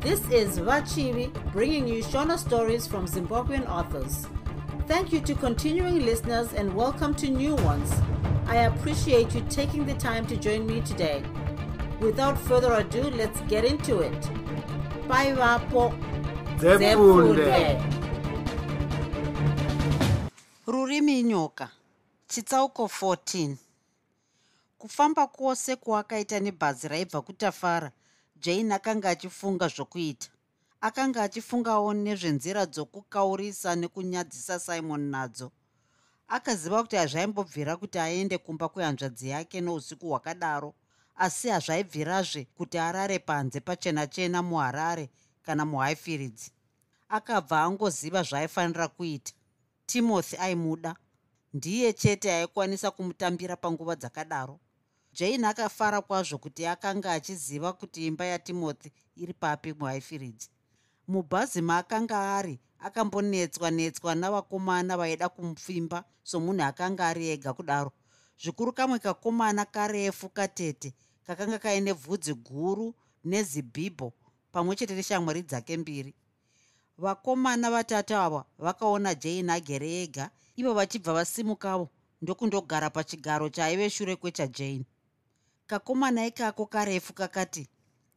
This is Vachivi bringing you Shona stories from Zimbabwean authors. Thank you to continuing listeners and welcome to new ones. I appreciate you taking the time to join me today. Without further ado, let's get into it. Bye, Vapo. Rurimi nyoka chitsauko 14 kufamba kwose kwaakaita nebhazi raibva kutafara jane akanga achifunga zvokuita. Akanga achifungawo nezvenzira dzokukaurisa nekunyadzisa simon nadzo. Akaziva kuti hazvaimbobvira kuti aende kumba kwehanzvadzi yake nousiku hwakadaro asi hazvaibvirazve kuti arare panze pachena chena muharare kana muhighfields. Akabva angoziva zvaaifanira kuita. Timothy aimuda. Ndiye chete aikwanisa kumutambira panguva dzakadaro jane akafara kwazvo kuti akanga achiziva kuti imba yatimothy iri papi muhighfields mubhazi maakanga ari akambonetswa netswa navakomana vaida kumupfimba somunhu akanga ari ega kudaro. Zvikuru kamwe kakomana karefu katete kakanga kaine bvudzi guru nezibhibho pamwe chete neshamwari dzake mbiri. Vakomana vatatu ava vakaona jane agere ega ivo vachibva vasimukavo ndokundogara pachigaro chaive shure kwechajane kakomana ikako karefu kakati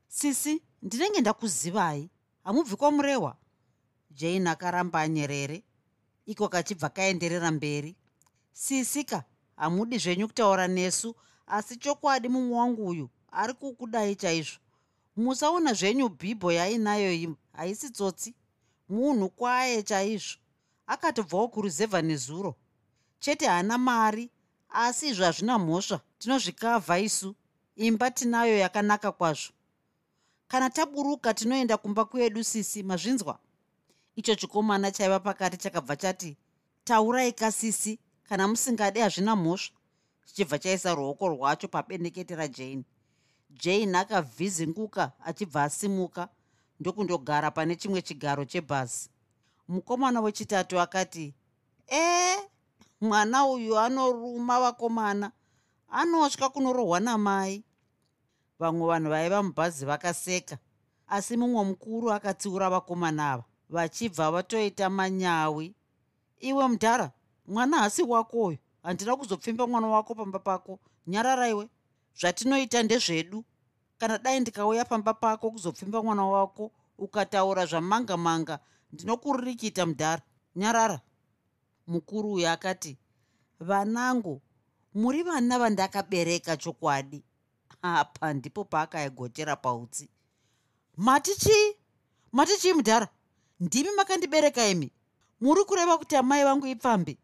sisi ndinenge ndakuzivai. Hamubvi kwamurehwa jane akaramba anyerere. Iko kachibva kaenderera mberi. Sisika hamudi zvenyu kutaura nesu asi chokwadi mumwe wangu uyu ari kukudai chaizvo. Musaona zvenyu bhibho yainayo iyi haisi tsotsi. Munhu kwaye chaizvo. Akatobvawo kuruzevha nezuro. Chete haana mari asi izvo hazvina mhosva. Tinozvikavha isu imba tinayo yakanaka kwazvo. Kana taburuka tinoenda kumba kwedu sisi mazvinzwa? Icho chikomana chaiva pakati chakabva chati taurai kasisi kana musingadi hazvina mhosva. Chichibva chaisa ruoko rwacho pabendekete rajane. Jane akavhizinguka achibva asimuka ndokundogara pane chimwe chigaro chebhazi. Mukomana wechitatu akati ee mwana uyu anoruma vakomana. Anotya kunorohwa namai vamwe vanhu vaiva mubhazi vakaseka asi mumwe mukuru akatsiura vakomana ava vachibva vatoita manyawi. Iwe mudhara mwana hasi wako uyu handina kuzopfimba mwana wako pamba pako. Nyararaiwe zvatinoita ndezvedu. Kana dai ndikauya pamba pako kuzopfimba mwana wako ukataura zvamanga manga ndinokuririkita mudhara nyarara. Mukuru uyu akati vanangu muri vana vandakabereka chokwadi apa ndipo paakaigotera pautsi. Mati chii mati chii mudhara ndimi makandibereka imi. Muri kureva kuti amai vangu ipfambi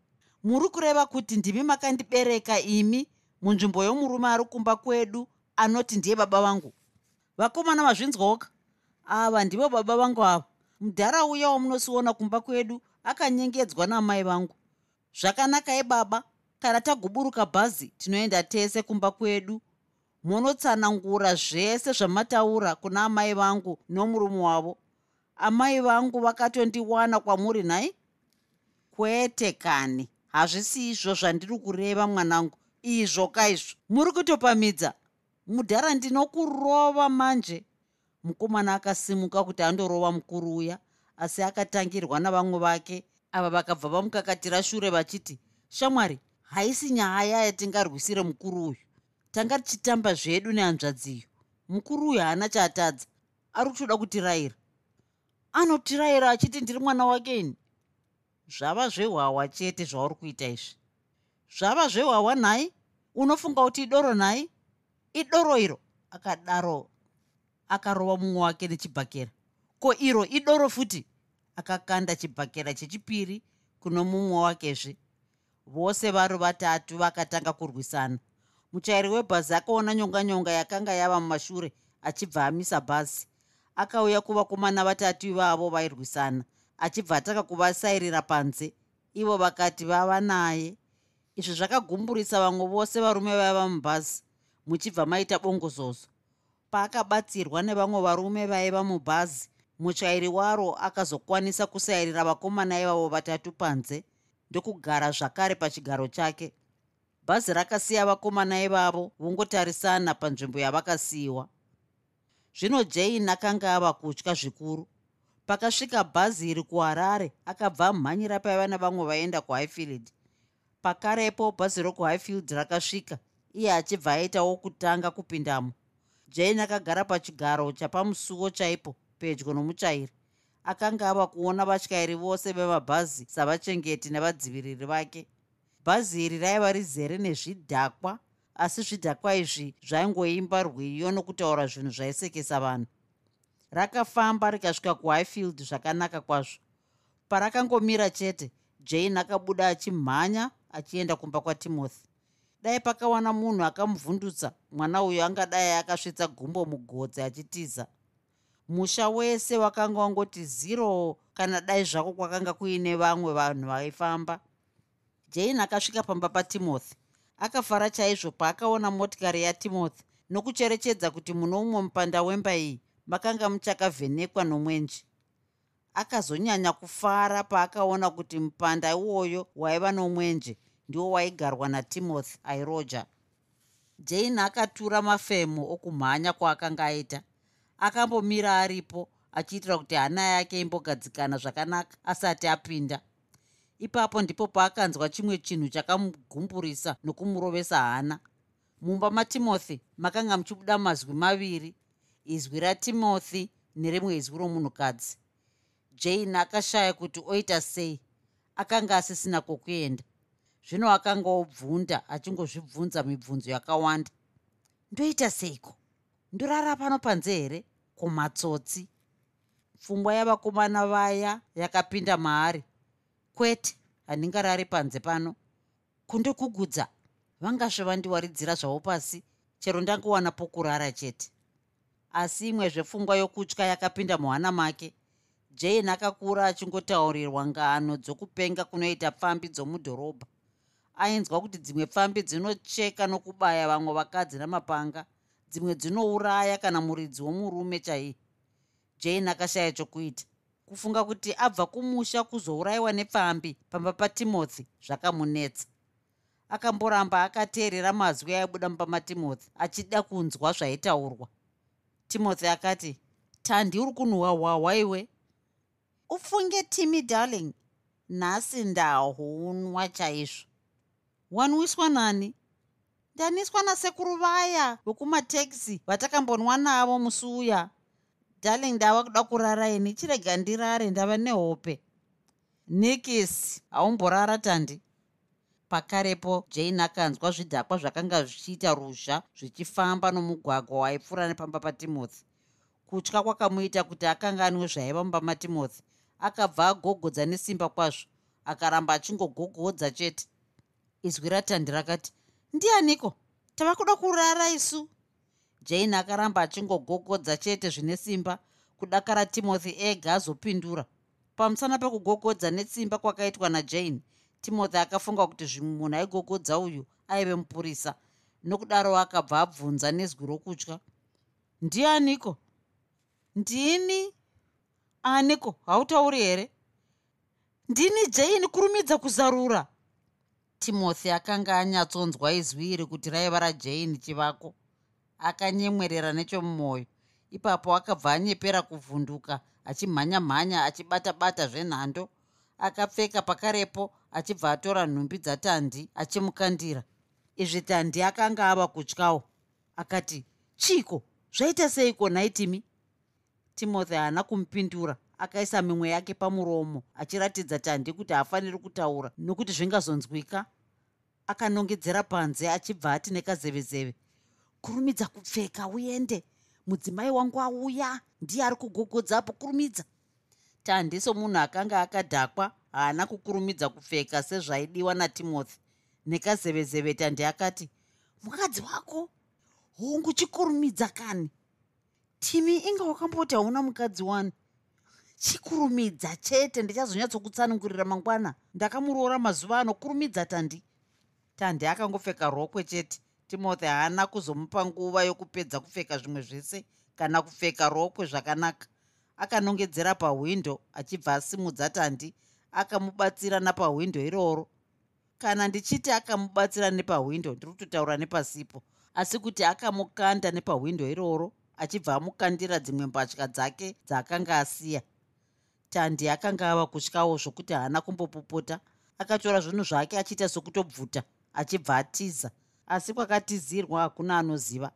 muri kureva kuti ndimi makandibereka imi munzvimbo yomurume ari kumba kwedu anoti ndiye baba vangu. Vakomana vazvinzwaoka ava ndivo baba vangu ava. Mudhara uya wamunosiona kumba kwedu akanyengedzwa namai vangu. Zvakanakai baba kana taguburuka bhazi tinoenda tese kumba kwedu munotsanangura zvese zvamataura kuna amai vangu nomurume wavo. Amai vangu vakatondiwana kwamuri nhai? Kwete kani hazvisi izvo zvandiri kureva mwanangu izvo kaizvo. Muri kutopamidza mudhara ndinokurova manje. Mukomana akasimuka kuti andorova mukuru uya asi akatangirwa navamwe vake. Ava vakabva vamukakatira shure vachiti shamwari haisi nyaya yatingarwisire mukuru uyu tanga tichitamba zvedu nehanzvadziyo mukuru uyu haana chaatadza. Ari kutoda kutirayira. Anotirayira achiti ndiri mwana wakeni zvava zvehwawa chete zvauri kuita izvi. Zvava zvehwawa nhai unofunga kuti idoro nhai idoro iro akadaro akarova mumwe wake nechibhakera. Ko iro idoro futi akakanda chibhakera chechipiri kuno mumwe wakezve. Vose vari vatatu vakatanga kurwisana muchairi webhazi akaona nyonga nyonga yakanga yava mumashure achibva amisa bhazi. Akauya kuvakomana vatatu ivavo vairwisana achibva atanga kuvasairira panze. Ivo vakati vava naye. Izvi zvakagumburisa vamwe vose varume vaiva mubhazi muchibva maita bongozozo paakabatsirwa nevamwe varume vaiva mubhazi muchairi waro akazokwanisa kusayirira vakomana ivavo vatatu panze ndokugara zvakare pachigaro chake bhazi rakasiya vakomana ivavo vongotarisana panzvimbo yavakasiyiwa. Zvino jane akanga ava kutya zvikuru. Pakasvika bhazi iri kuharare akabva amhanyira paiva navamwe vaenda kuhighfield. Pakarepo bhazi rokuhighfield rakasvika iye achibva aitawo kutanga kupindamo. Jane akagara pachigaro chapamusuwo chaipo pedyo nomuchairi. Akanga ava kuona vatyairi vose vemabhazi savachengeti nevadziviri vake bhazi iri raiva rizere nezvidhakwa asi zvidhakwa izvi zvaingoimba rwiyo nokutaura zvinhu zvaisekesa vanhu. Rakafamba rikasvika kuhighfield zvakanaka kwazvo. Parakangomira chete jane akabuda achimhanya achienda kumba kwatimothy. Dai pakawana munhu akamuvhundutsa mwana uyo angadai akasvitsa gumbo mugodzi achitiza. Musha wese wakanga wangoti ziro kana dai zvako kwakanga kuine vamwe vanhu vaifamba jane akasvika pamba patimothy akafara chaizvo paakaona motikari yatimothy nokucherechedza kuti muno mumwe mupanda wemba iyi makanga muchakavhenekwa nomwenje. Akazonyanya kufara paakaona kuti mupanda iwoyo waiva nomwenje ndiwo waigarwa natimothy airoja jane akatura mafemo okumhanya kwaakanga aita. Akambomira aripo achiitira kuti hana yake imbogadzikana zvakanaka asati apinda ipapo ndipo paakanzwa chimwe chinhu chakamugumburisa nokumurovesa hana. Mumba matimothy makanga muchibuda mazwi maviri izwi ratimothy nerimwe izwi romunhukadzi. Jane akashaya kuti oita sei? Akanga asisina kwokuenda. Zvino akanga obvunda achingozvibvunza mibvunzo yakawanda. Ndoita seiko? Ndorara pano panze here? Kumatsotsi. Pfungwa yavakomana vaya yakapinda maari kwete handingarari panze pano. Kundokugudza vangasve vandiwaridzira zvavo pasi. Chero ndangowana pokurara chete. Asi imwe zvepfungwa yokutya yakapinda muhana make. Jane akakura achingotaurirwa ngano dzokupenga kunoita pfambi dzomudhorobha. Ainzwa kuti dzimwe pfambi dzinocheka nokubaya vamwe vakadzi namapanga dzimwe dzinouraya kana muridzi womurume chaiye. Jane akashaya chokuita kufunga kuti abva kumusha kuzourayiwa nepfambi pamba patimothy zvakamunetsa. Akamboramba akateerera mazwi aibuda mumba matimothy achida kunzwa zvaitaurwa. Timothy akati tandi uri kunhuhwa hwahwa iwe ufunge timi darling. Nhasi ndahunwa chaizvo. Wanwiswa nani? Ndaniswa nasekuru vaya vekumatekisi vatakambonwa navo musi uya darling ndava kuda kurara ini chirega ndirare ndava nehope. Nikisi haumborara tandi. Pakarepo jane akanzwa zvidhakwa zvakanga zvichiita ruzha zvichifamba nomugwagwa waipfuura nepamba patimothy. Kutya kwakamuita kuti akanganwe zvaiva mumba matimothy. Akabva agogodza nesimba kwazvo akaramba achingogogodza chete. Izwi ratandi rakati ndianiko? Tava kuda kurara isu jane akaramba achingogogodza chete zvine simba kudakara timothy ega azopindura. Pamusana pekugogodza netsimba kwakaitwa najane timothy akafunga kuti zvimwe munhu aigogodza uyu aive mupurisa nokudaro akabva abvunza nezwi rokutya. Ndianiko? Ndini? Aniko? Hautauri here? Ndini jane kurumidza kuzarura? Timothy akanga anyatsonzwa izwi iri kuti raiva rajane chivako akanyemwerera nechomumwoyo. Ipapo akabva anyepera kuvhunduka achimhanya-mhanya achibata-bata zvenhando. Akapfeka pakarepo achibva atora nhumbi dzatandi achimukandira. Izvi tandi akanga ava kutyawo. Akati chiko? Zvaita seiko naitimi timothy haana kumupindura. Akaisa mimwe yake pamuromo achiratidza tandi kuti haafaniri kutaura nokuti zvingazonzwika. Akanongedzera panze achibva ati nekazevezeve kurumidza kupfeka uende mudzimai wangu auya ndiye ari kugogodzapo kurumidza. Tandi somunhu akanga akadhakwa haana kukurumidza kupfeka sezvaidiwa natimothy. Nekazevezeve tandi akati mukadzi wako hongu chikurumidza kani? Timi inga wakamboti hauna mukadzi wani. Chikurumidza chete ndichazonyatsokutsanungurira mangwana. Ndakamuroora mazuva ano kurumidza tandi tandi akangopfeka rokwe chete timothy haana kuzomupa nguva yokupedza kupfeka zvimwe zvese kana kupfeka rokwe zvakanaka. Akanongedzera pahwindo achibva asimudza tandi akamubatsira napahwindo iroro. Kana ndichiti akamubatsira nepahwindo ndiri kutotaura nepasipo. Asi kuti akamukanda nepahwindo iroro achibva amukandira dzimwe mbatya dzake dzaakanga asiya. Tandi akanga ava kutyawo zvokuti haana kumbopopota. Akatora zvinhu zvake achiita sokutobvuta achibva atiza asi kwakatizirwa hakuna anoziva.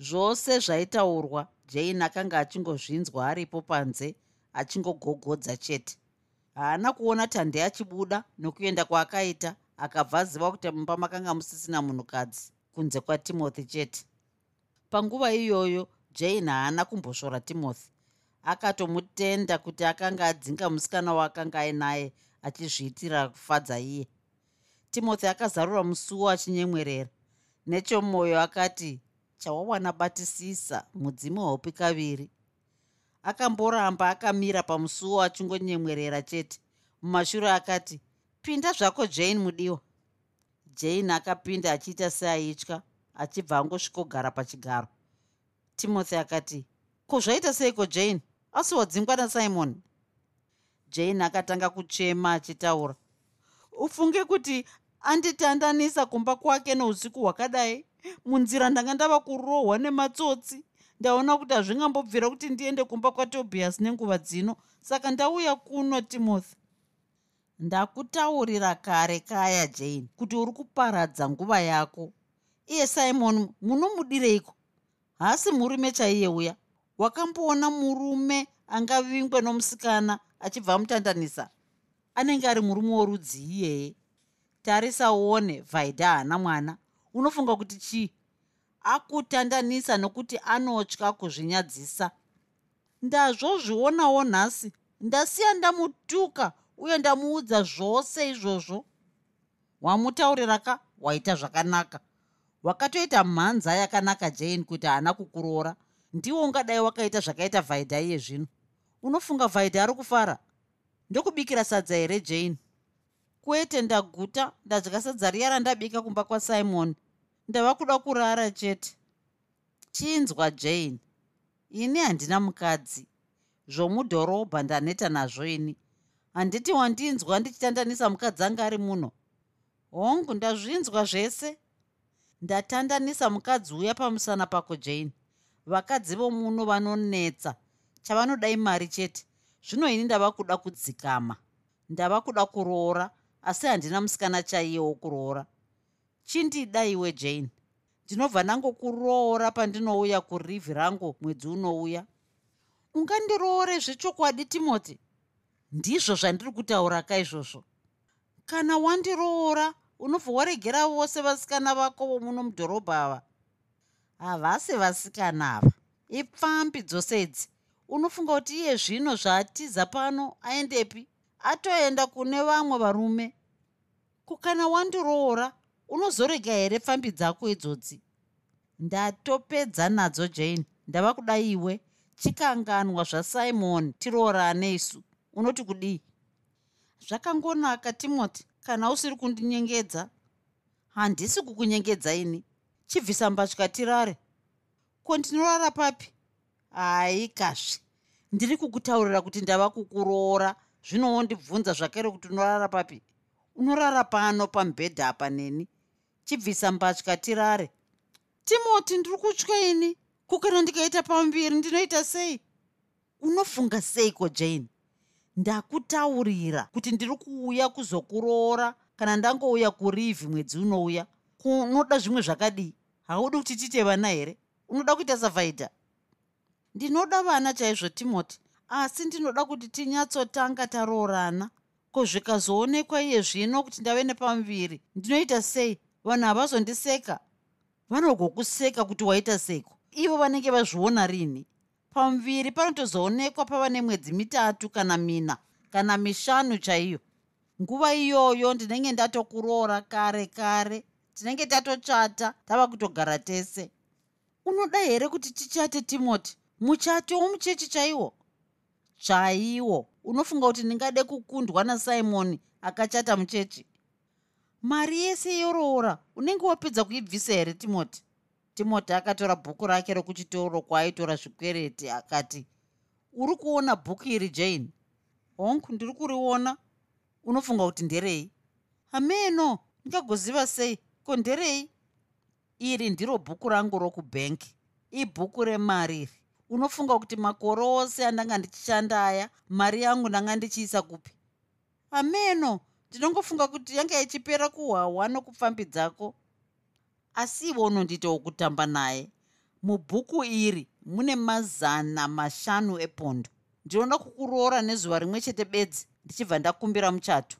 Zvose zvaitaurwa jane akanga achingozvinzwa aripo panze achingogogodza chete. Haana kuona tande achibuda nokuenda kwaakaita akabva aziva kuti mumba makanga musisina munhukadzi kunze kwatimothy chete. Panguva iyoyo jane haana kumbosvora timothy. Akatomutenda kuti akanga adzinga musikana waakanga ainaye achizviitira kufadza iye timothy akazarura musuwo achinyemwerera. Nechomwoyo akati chawawana batisisa mudzimi haupi kaviri. Akamboramba akamira pamusuwo achingonyemwerera chete. Mumashure akati pinda zvako jane mudiwa jane akapinda achiita seaitya achibva angosvikogara pachigaro. Timothy akati ko zvaita seiko jane? Asi wadzingwa nasimon jane akatanga kuchema achitaura ufunge kuti anditandanisa kumba kwake nousiku hwakadai. Munzira ndanga ndava kurohwa nematsotsi ndaona kuti hazvingambobvira kuti ndiende kumba kwatobias nenguva dzino. Saka ndauya kuno timothy ndakutaurira kare kaya jane kuti uri kuparadza nguva yako. Iye simon munomudireiko hasi murume chaiye uya. Wakamboona murume angavingwe nomusikana achibva amutandanisa anenge ari murume worudzi iyeye tarisa uone vhaidha haana mwana. Unofunga kuti chii? Akutandanisa nokuti anotya kuzvinyadzisa. Ndazvozvionawo nhasi. Ndasiya ndamutuka uye ndamuudza zvose izvozvo. Wamutaurira ka? Waita zvakanaka. Wakatoita mhanza yakanaka jane kuti haana kukuroora. Ndiwo ungadai wakaita zvakaita vhaidha iye zvino. Unofunga vhaidha ari kufara ndokubikira sadza here jane? Kwete ndaguta ndadya sadza riya randabika kumba kwasimon ndava kuda kurara chete. Chinzwa jane. Ini handina mukadzi. Zvomudhorobha ndaneta nazvo ini. Handiti wandinzwa ndichitandanisa mukadzi anga ari muno. Hongu ndazvinzwa zvese. Ndatandanisa mukadzi uya pamusana pako jane. Vakadzi vomuno vanonetsa. Chavanodai mari chete zvino ini ndava kuda kudzikama ndava kuda kuroora asi handina musikana chaiye wokuroora chindida iwe jane ndinobva nangokuroora pandinouya kurivhi rangu mwedzi unouya? Ungandiroore zvechokwadi timothy? Ndizvo zvandiri kutaura kaizvozvo. Kana wandiroora unobva waregera vose vasikana vako vomuno mudhorobha ava? Havasi vasikana ava. Ipfambi dzose idzi unofunga kuti iye zvino zvaatiza pano aendepi? Atoenda kune vamwe varume. Kukana wandiroora unozorega here pfambi dzako idzodzi? Ndatopedza nadzo jane. Ndava kuda iwe. Chikanganwa zvasimon tiroorane isu. Unoti kudii? Zvakangonaka timothy. Kana usiri kundinyengedza? Handisi kukunyengedza ini. Chibvisa mbatya tirare. Ko ndinorara papi hai kasvi ndiri kukutaurira kuti ndava kukuroora. Zvinowo ndibvunza zvakare kuti unorara papi? Unorara pano pamubhedha apa neni? Chibvisa mbatya tirare. Timoti ndiri kutya ini kukana ndikaita pambiri ndinoita sei? Unofunga seiko jane? Ndakutaurira kuti ndiri kuuya kuzokuroora kana ndangouya kurivhi mwedzi unouya. Kunoda zvimwe zvakadii? Haudi kuti tite vana here? Unoda kuita savhaidha ndinoda vana chaizvo timoti asi ndinoda kuti tinyatsotanga taroorana. Ko zvikazoonekwa iye zvino kuti ndave nepamuviri ndinoita sei? Vanhu havazondiseka. Vanogokuseka kuti waita seko ivo vanenge vazviona rini. Pamuviri panotozoonekwa pava nemwedzi mitatu kana mina kana mishanu chaiyo. Nguva iyoyo ndinenge ndatokuroora kare kare tinenge tatochata tava kutogara tese. Unoda here kuti tichate timoti muchato womuchechi chaiwo? Chaiwo. Unofunga kuti ndingade kukundwa nasimoni akachata muchechi mari yese yoroora. Unenge wapedza kuibvisa here timoti? Timoti akatora bhuku rake rokuchitoro kwaaitora zvikwereti akati uri kuona bhuku iri jane? Hongu ndiri kuriona. Unofunga kuti nderei? Hameno ndingagoziva sei? Ko nderei? Iri ndiro bhuku rangu rokubhengi ibhuku remari iri unofunga kuti makore ose andanga ndichishanda aya mari yangu ndanga ndichiisa kupi? Ameno ndinongofunga kuti yanga ichipera kuhwahwa nokupfambidzako asi ivo unondita wokutamba naye. Mubhuku iri mune mazana mashanu epondo. Ndinoda kukuroora nezuva rimwe chete bedzi ndichibva ndakumbira muchato.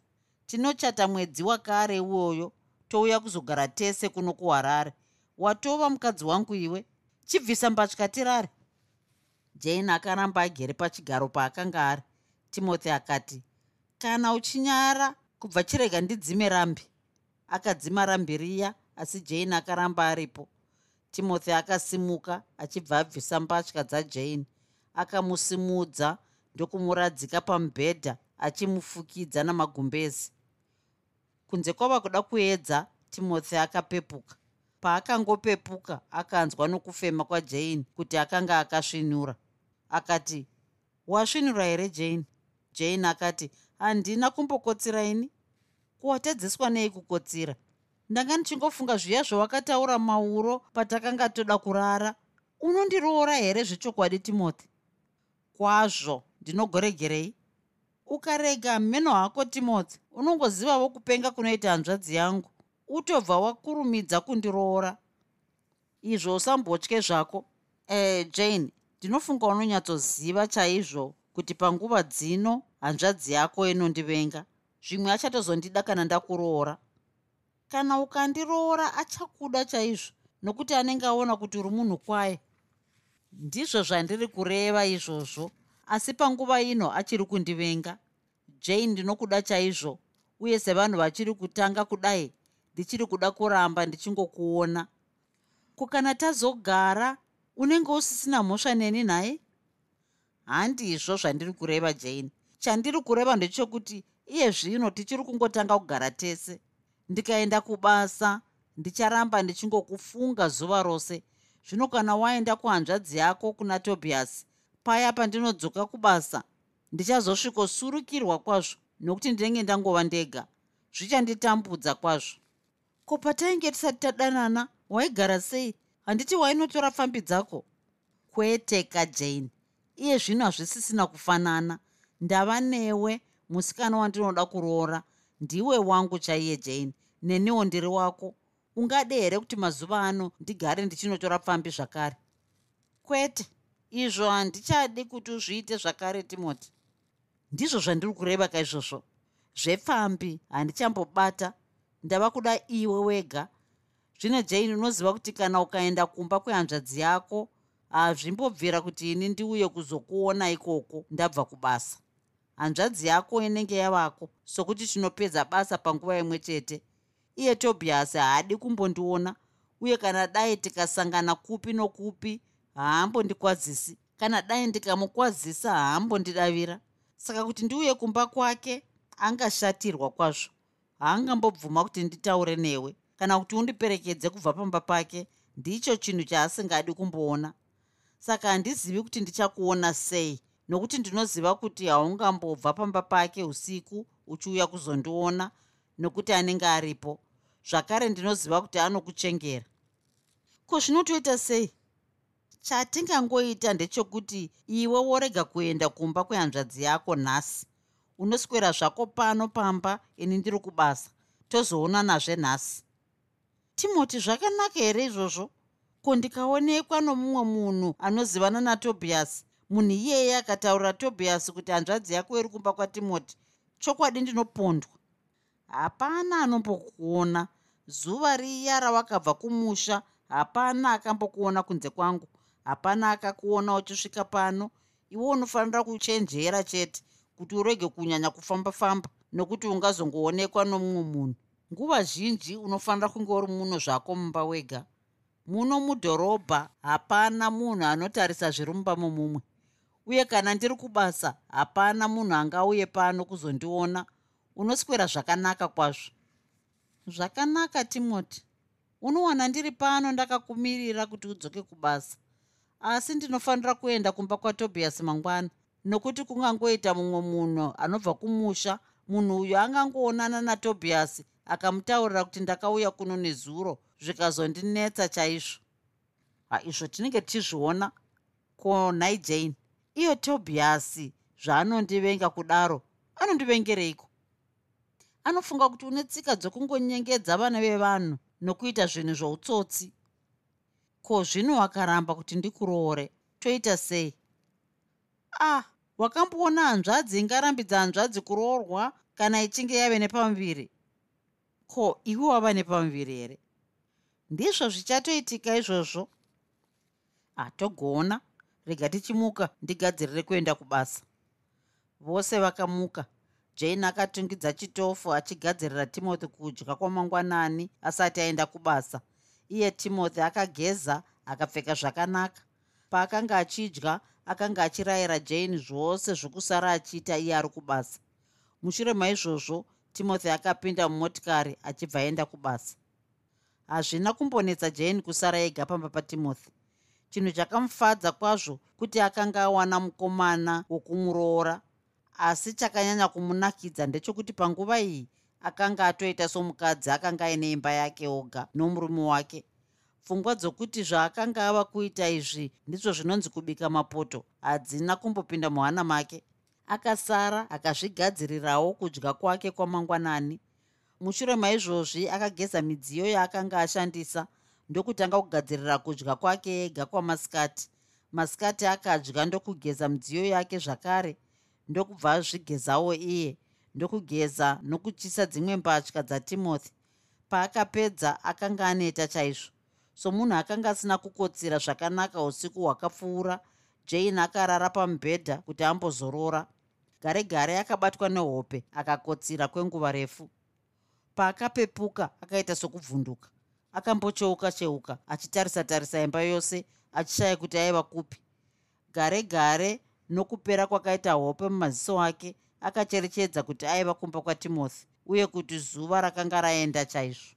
Tinochata mwedzi wakare iwoyo touya kuzogara tese kuno kuharare. Watova mukadzi wangu iwe chibvisa mbatya tirare jane akaramba agere pachigaro paakanga ari. Timothy akati kana uchinyara kubva chirega ndidzime rambi. Akadzima rambi riya asi jane akaramba aripo. Timothy akasimuka achibva abvisa mbatya dzajane. Akamusimudza ndokumuradzika pamubhedha achimufukidza namagumbezi. Kunze kwava kuda kuedza timothy akapepuka. Paakangopepuka akanzwa nokufema kwajane kuti akanga akasvinura akati wasvinura here jane? Jane akati handina kumbokotsiraini kuwatedzeswa nei kukotsira? Ndanga ndichingofunga zviya zvawakataura mauro patakanga toda kurara? Unondiroora here zvechokwadi timothy? Kwazvo ndinogoregerei ukarega meno hako timothy. Unongozivawo kupenga kunoita hanzvadzi yangu. Utobva wakurumidza kundiroora. Izvo usambotye zvako? E jane ndinofunga unonyatsoziva chaizvo kuti panguva dzino hanzvadzi yako inondivenga zvimwe achatozondida kana ndakuroora. Kana ukandiroora achakuda chaizvo nokuti anenge aona kuti uri munhu kwaye. Ndizvo zvandiri kureva izvozvo asi panguva ino achiri kundivenga. Jane ndinokuda chaizvo uye sevanhu vachiri kutanga kudai ndichiri kuda kuramba ndichingokuona. Kukana tazogara unenge usisina mhosva neni nhaye handizvo zvandiri kureva jane. Chandiri kureva ndechokuti iye zvino tichiri kungotanga kugara tese. Ndikaenda kubasa ndicharamba ndichingokufunga zuva rose. Zvino kana waenda kuhanzvadzi yako kuna tobias paya pandinodzoka kubasa ndichazosvikosurukirwa kwazvo nokuti ndinenge ndangova ndega. Zvichanditambudza kwazvo. Ko patainge tisati tadanana waigara sei handiti wainotora pfambi dzako? Kwete kajane iye zvino hazvisisina kufanana. Ndava newe musikana wandinoda kuroora. Ndiwe wangu chaiye jane neniwo ndiri wako. Ungade here kuti mazuva ano ndigare ndichinotora pfambi zvakare? Kwete. Izvo handichadi kuti uzviite zvakare timoti. Ndizvo zvandiri kureva kaizvozvo. Zvepfambi handichambobata. Ndava kuda iwe wega zvino jane unoziva kuti kana ukaenda kumba kwehanzvadzi yako hazvimbobvira kuti ini ndiuye kuzokuona ikoko ndabva kubasa. Hanzvadzi yako inenge yavako sokuti tinopedza basa panguva imwe chete. Iye tobias haadi kumbondiona uye kana dai tikasangana kupi nokupi haambondikwazisi. Kana dai ndikamukwazisa haambondidavira. Saka kuti ndiuye kumba kwake angashatirwa kwazvo. Haangambobvuma kuti nditaure newe kana kuti undiperekedze kubva pamba pake ndicho chinhu chaasingadi kumboona. Saka handizivi kuti ndichakuona sei nokuti ndinoziva kuti haungambobva pamba pake usiku uchiuya kuzondiona nokuti anenge aripo. Zvakare ndinoziva kuti anokuchengera. Ko zvinotoita sei? Chatingangoita ndechekuti iwe worega kuenda kumba kwehanzvadzi yako nhasi. Unoswera zvako pano pamba ini ndiri kubasa. Tozoonanazve nhasi timoti zvakanaka here izvozvo? Ko ndikaonekwa nomumwe munhu anozivana natobias munhu iyeye akataurira tobias kuti hanzvadzi yako iri kumba kwatimoti. Chokwadi ndinopondwa. Hapana anombokuona. Zuva riya rawakabva kumusha hapana akambokuona kunze kwangu. Hapana akakuona uchisvika pano. Iwe unofanira kuchenjera chete kuti urege kunyanya kufamba-famba nokuti ungazongoonekwa nomumwe munhu nguva zhinji unofanira kunge uri muno zvako mumba wega. Muno mudhorobha hapana munhu anotarisa zvirumba mumumwe uye kana ndiri kubasa hapana munhu angauye pano kuzondiona. Unoswera zvakanaka kwazvo. Zvakanaka timoti. Unowana ndiri pano ndakakumirira kuti udzoke kubasa. Asi ndinofanira kuenda kumba kwatobias mangwana nokuti kungangoita mumwe munhu anobva kumusha munhu uyo angangoonana natobias akamutaurira kuti ndakauya kuno nezuro zvikazondinetsa chaizvo. Haizvo tinenge tichizviona ko nhai jane iyo tobiasi zvaanondivenga kudaro anondivengereiko? Anofunga kuti une tsika dzokungonyengedza vana vevanhu nokuita zvinhu zvoutsotsi. Ko zvino wakaramba kuti ndikuroore? Toita sei? Ah wakamboona hanzvadzi ingarambidza hanzvadzi kuroorwa kana ichinge yave nepamuviri ko iwe wava nepamuviri here ndizvo zvichatoitika izvozvo. Hatogona rega tichimuka ndigadzirire kuenda kubasa. Vose vakamuka. Jane akatungidza chitofu achigadzirira timothy kudya kwamangwanani asati aenda kubasa. Iye timothy akageza akapfeka zvakanaka. Paakanga achidya akanga achirayira jane zvose zvokusara achiita iye ari kubasa. Mushure maizvozvo timothy akapinda mumotikari achibva aenda kubasa. Hazvina kumbonetsa jane kusara ega pamba patimothy. Chinhu chakamufadza kwazvo kuti akanga awana mukomana wokumuroora asi chakanyanya kumunakidza ndechekuti panguva iyi akanga atoita somukadzi akanga aine imba yake oga nomurume wake. Pfungwa dzokuti zvaakanga ava kuita izvi ndizvo zvinonzi kubika mapoto. Hadzina kumbopinda muhana make akasara akazvigadzirirawo kudya kwake kwamangwanani. Mushure maizvozvi akageza midziyo yaakanga ashandisa ndokutanga kugadzirira kudya kwake ega kwamasikati. Masikati akadya ndokugeza midziyo yake zvakare ndokubva azvigezawo iye ndokugeza nokuchisa dzimwe mbatya dzatimothy. Paakapedza akanga aneta chaizvo. Somunhu akanga asina kukotsira zvakanaka usiku hwakapfuura jane akarara pamubhedha kuti ambozorora gare gare akabatwa nehope akakotsira kwenguva refu. Paakapepuka akaita sokubvunduka akambocheuka cheuka achitarisa tarisa imba yose achishaya kuti aiva kupi. Gare gare nokupera kwakaita hope mumaziso ake akacherechedza kuti aiva kumba kwatimothy uye kuti zuva rakanga raenda chaizvo.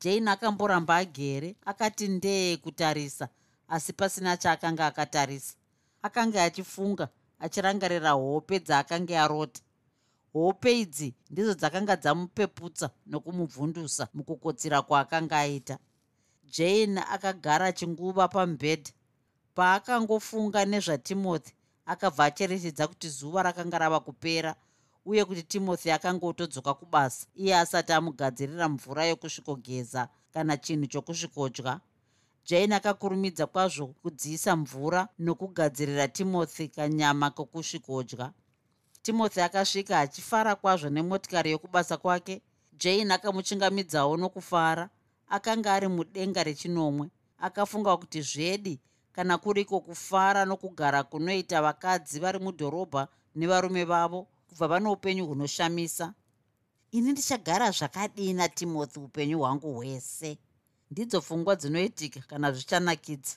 Jane akamboramba agere akati ndee kutarisa asi pasina chaakanga akatarisa. Akanga achifunga achirangarira hope dzaakanga arota. Hope idzi ndidzo dzakanga dzamupeputsa nokumubvundusa mukukotsira kwaakanga aita. Jane akagara chinguva pamubhedha paakangofunga nezvatimothy akabva acherechedza kuti zuva rakanga rava kupera uye kuti timothy akanga otodzoka kubasa. Iye asati amugadzirira mvura yokusvikogeza kana chinhu chokusvikodya jane akakurumidza kwazvo kudziisa mvura nokugadzirira timothy kanyama kokusvikodya timothy akasvika achifara kwazvo nemotikari yokubasa kwake. Jane akamuchingamidzawo nokufara. Akanga ari mudenga rechinomwe. Akafunga kuti zvedi kana kuriko kufara nokugara kunoita vakadzi vari mudhorobha nevarume vavo kubva vano upenyu hunoshamisa? Ini ndichagara zvakadina timothy upenyu hwangu hwese ndidzo pfungwa dzinoitika kana zvichanakidza.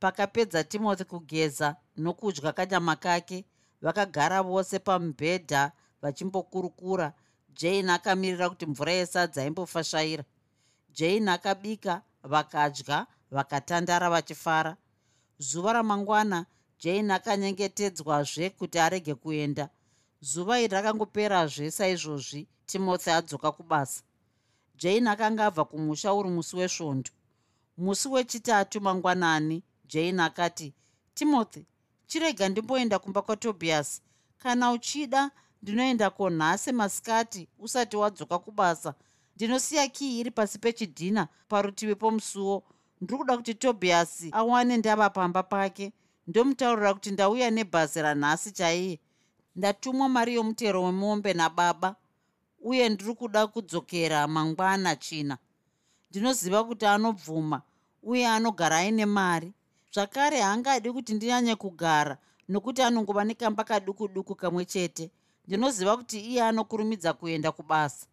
Pakapedza timothy kugeza nokudya kanyama kake vakagara vose pamubhedha vachimbokurukura. Jane akamirira kuti mvura yesadza imbofashaira jane akabika vakadya vakatandara vachifara. Zuva ramangwana jane akanyengetedzwazve kuti arege kuenda. Zuva iri rakangoperazve saizvozvi timothy adzoka kubasa jane akanga abva kumusha uri musi wesvondo. Musi wechitatu mangwanani jane akati timothy chirega ndimboenda kumba kwatobias kana uchida ndinoenda konhasi masikati usati wadzoka kubasa. Ndinosiya kii iri pasi pechidhina parutivi pomusuwo. Ndiri kuda kuti tobias awane ndava pamba pake. Ndomutaurira kuti ndauya nebhazi ranhasi chaiye. Ndatumwa mari yomutero wemombe nababa uye ndiri kuda kudzokera mangwana china. Ndinoziva kuti anobvuma uye anogara aine mari. Zvakare haangadi kuti ndinyanye kugara nokuti anongova nekamba kaduku duku kamwe chete. Ndinoziva kuti iye anokurumidza kuenda kubasa.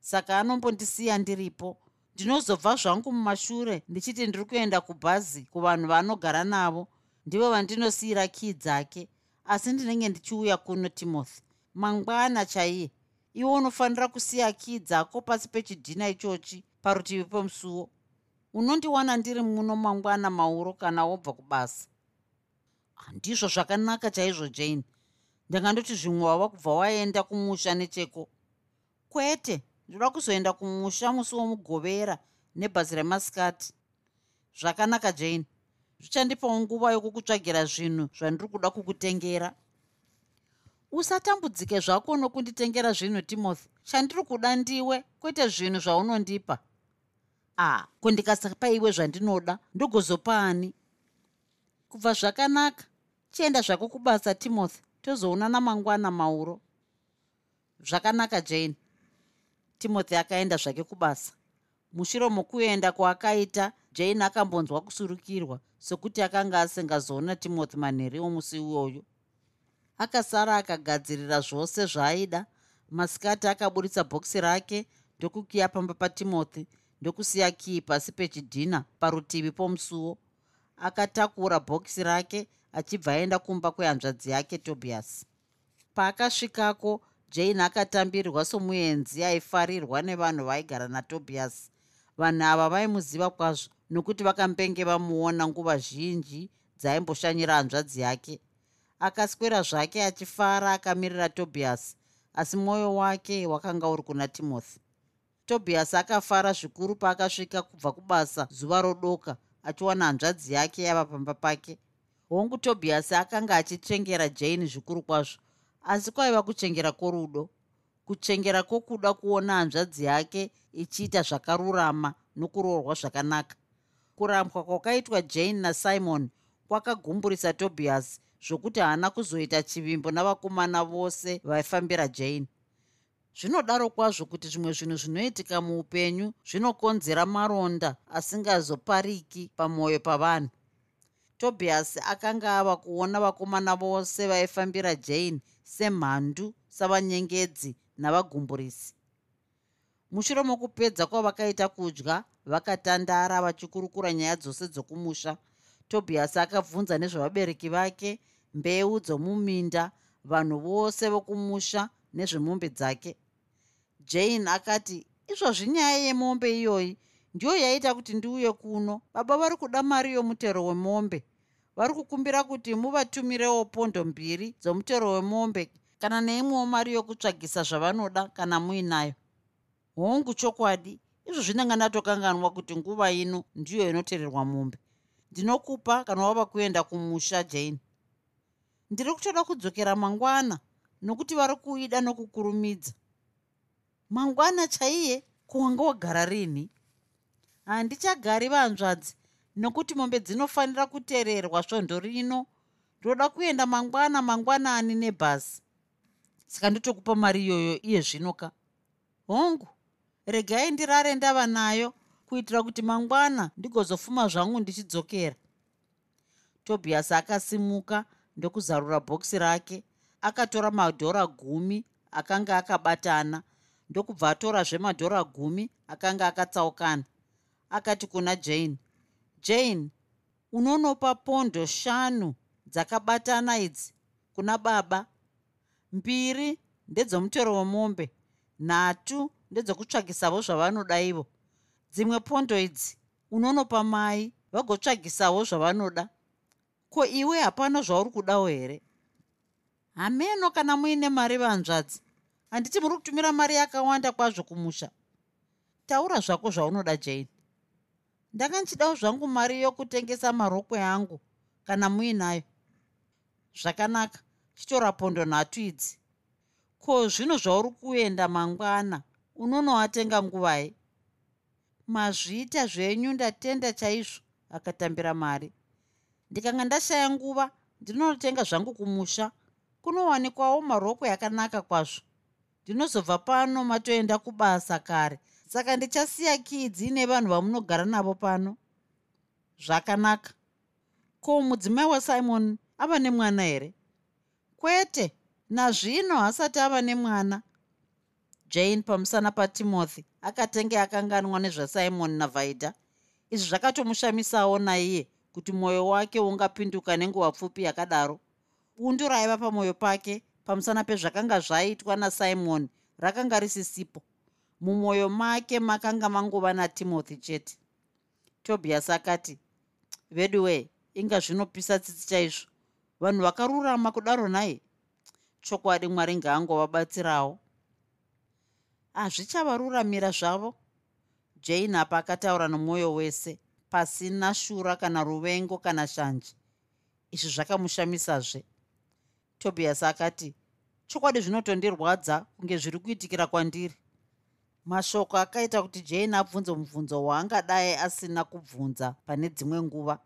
Saka anombondisiya ndiripo. Ndinozobva zvangu mumashure ndichiti ndiri kuenda kubhazi kuvanhu vaanogara navo. Ndivo vandinosiyira kii dzake asi ndinenge ndichiuya kuno timothy. Mangwana chaiye iwe unofanira kusiya kii dzako pasi pechidhina ichochi parutivi pomusuwo unondiwana ndiri muno mangwana mauro kana wobva kubasa. Handizvo zvakanaka chaizvo jane. Ndangandoti zvimwe wava kubva waenda kumusha necheko. Kwete ndoda kuzoenda kumusha musi womugovera nebhazi remasikati. Zvakanaka jane. Zvichandipawo nguva yokukutsvagira zvinhu zvandiri kuda kukutengera usatambudzike zvako nokunditengera zvinhu timothy. Chandiri kuda ndiwe kwete zvinhu zvaunondipa. A kundikasapa iwe zvandinoda? Ndogozopa ani kubva zvakanaka chienda zvako kubasa timothy. Tozoonana mangwana mauro. Zvakanaka jane. Timothy akaenda zvake kubasa. Mushure mokuenda kwaakaita jane akambonzwa kusurukirwa sekuti akanga asingazoona timothy manheri omusi iwoyo akasara akagadzirira zvose zvaaida. Masikati akaburitsa bhokisi rake ndokukiya pamba patimothy ndokusiya kii pasi pechidhina parutivi pomusuwo. Akatakura bhokisi rake achibva aenda kumba kwehanzvadzi yake tobias. Paakasvikako jane akatambirirwa somuenzi aifarirwa nevanhu vaigara natobias. Vanhu ava vaimuziva kwazvo nokuti vakambenge vamuona nguva zhinji dzaimboshanyira hanzvadzi yake akaswera zvake achifara akamirira tobias asi mwoyo wake wakanga uri kuna timothy tobias akafara zvikuru paakasvika kubva kubasa zuva rodoka achiwana hanzvadzi yake yava pamba pake. Hongu tobias akanga achitshengera jane zvikuru kwazvo asi kwaiva kuchengera kworudo. Kuchengera kwokuda kuona hanzvadzi yake ichiita zvakarurama nokuroorwa zvakanaka. Kurambwa kwakaitwa jane nasimon kwakagumburisa tobias zvokuti haana kuzoita chivimbo navakomana vose vaifambira jane. Zvinodaro kwazvo kuti zvimwe zvinhu zvinoitika muupenyu zvinokonzera maronda asingazopariki pamwoyo pavanhu. Tobias akanga ava kuona vakomana vose vaifambira jane semhandu savanyengedzi navagumburisi. Mushure mokupedza kwavakaita kudya vakatandara vachikurukura nyaya dzose dzokumusha tobias akabvunza nezvevabereki vake mbeu dzomuminda vanhu vose vokumusha nezvemombe dzake. Jane akati izvozvi nyaya yemombe iyoyi? Ndiyo yaita kuti ndiuye kuno. Baba vari kuda mari yomutero wemombe. Vari kukumbira kuti muvatumirewo pondo mbiri dzomutero wemombe kana neimwewo mari yokutsvagisa zvavanoda kana muinayo. Hongu chokwadi izvozvi ndanga ndatokanganwa kuti nguva ino ndiyo inotererwa mombe ndinokupa kana wava kuenda kumusha jane. Ndiri kutoda kudzokera mangwana nokuti vari kuida nokukurumidza. Mangwana chaiye kuwanga wagara rini? Handichagari vanzvadzi nokuti mombe dzinofanira kuteererwa svondo rino. Ndoda kuenda mangwana mangwanani nebhasi. Saka ndotokupa mari iyoyo iye zvino ka? Hongu regai ndirare ndava nayo kuitira kuti mangwana ndigozofuma zvangu ndichidzokera. Tobias akasimuka ndokuzarura bhokisi rake akatora madhora gumi akanga akabatana ndokubva atorazve madhora gumi akanga akatsaukana. Akati kuna jane jane unonopa pondo shanu dzakabatana idzi kuna baba. Mbiri ndedzomutero wemombe nhatu ndedzokutsvagisavo zvavanoda ivo dzimwe pondo idzi unonopa mai vagotsvagisawo zvavanoda. Ko iwe hapana zvauri kudawo here? Hameno kana muine mari vanzvadzi handiti muri kutumira mari yakawanda kwazvo kumusha. Taura zvako zvaunoda jane ndanga nchidawo zvangu mari yokutengesa marokwe angu kana muinayo. Zvakanaka chitora pondo nhatu idzi. Ko zvino zvauri kuenda mangwana unonoatenga nguvai mazviita zvenyu ndatenda chaizvo akatambira mari ndikanga ndashaya nguva ndinonotenga zvangu kumusha kunowanikwawo marokwe akanaka kwazvo. Ndinozobva pano matoenda kubasa kare. Saka ndichasiya kidzi nevanhu vamunogara navo pano. Zvakanaka. Ko mudzimai wasimon ava nemwana here? Kwete nazvino hasati ava nemwana jane pamusana patimothy akatenge akanganwa nezvasimon navaida. Izvi zvakatomushamisawo naiye kuti mwoyo wake ungapinduka nenguva pfupi yakadaro. Bundu raiva pamwoyo pake pamusana pezvakanga zvaitwa nasimon rakanga risisipo. Mumwoyo make makanga mangova natimothy chete. Tobias akati veduwe inga zvinopisa tsitsi chaizvo. Vanhu vakarurama kudaro nhaye chokwadi mwari ngaangovabatsirawo hazvichavararamira zvavo. Jane apa akataura nomwoyo wese pasina shura kana ruvengo kana shanje. Izvi zvakamushamisazve. Tobias akati chokwadi zvinotondirwadza kunge zviri kuitikira kwandiri. Mashoko akaita kuti jane abvunze mubvunzo waangadai asina kubvunza pane dzimwe nguva.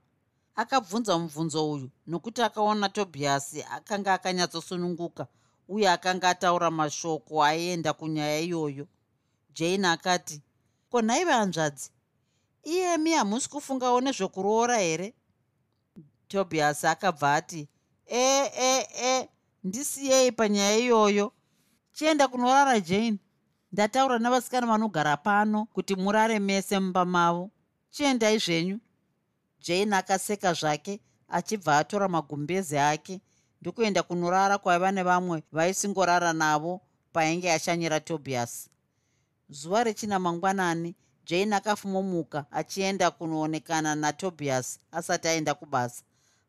Akabvunza mubvunzo uyu nokuti akaona tobias akanga akanyatsosununguka uye akanga ataura mashoko aienda kunyaya iyoyo. Jane akati ko nhaive hanzvadzi iyemi hamusi kufungawo nezvekuroora here? Tobias akabva ati e e e ndisiyei panyaya iyoyo. Chienda kunorara jane. Ndataura navasikana vanogara pano kuti murare mese mumba mavo. Chiendai zvenyu. Jane akaseka zvake achibva atora magumbezi ake ndokuenda kunorara kwaiva nevamwe vaisingorara navo painge yashanyira tobias. Zuva rechina mangwanani jane akafumomuka achienda kunoonekana natobias asati aenda kubasa.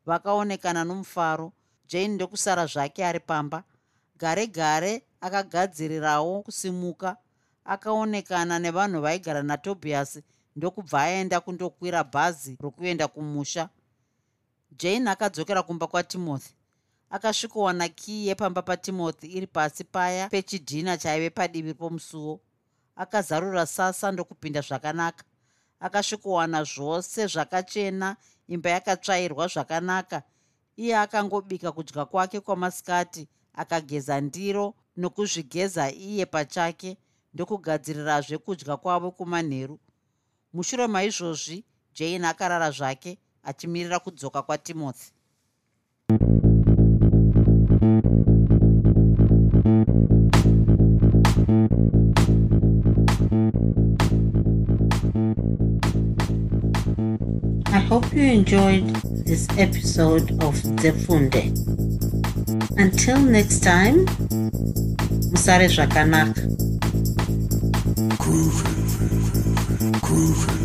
Vakaonekana nomufaro jane ndokusara zvake ari pamba. Gare gare akagadzirirawo kusimuka akaonekana nevanhu vaigara natobias ndokubva aenda kundokwira bhazi rokuenda kumusha. Jane akadzokera kumba kwatimothy akasvikowana kii yepamba patimothy iri pasi paya pechidhina chaive padivi pomusuwo akazarura sasa ndokupinda zvakanaka. Akasvikowana zvose zvakachena imba yakatsvairwa zvakanaka. Iye akangobika kudya kwake kwamasikati akageza ndiro nokuzvigeza iye pachake ndokugadzirirazve kudya kwavo kumanheru. Mushure maizvozvi jane akarara zvake achimirira kudzoka kwatimothy you enjoyed this episode of Zefunde. Until next time, Musare Zvakanaka. Groovy. Groovy.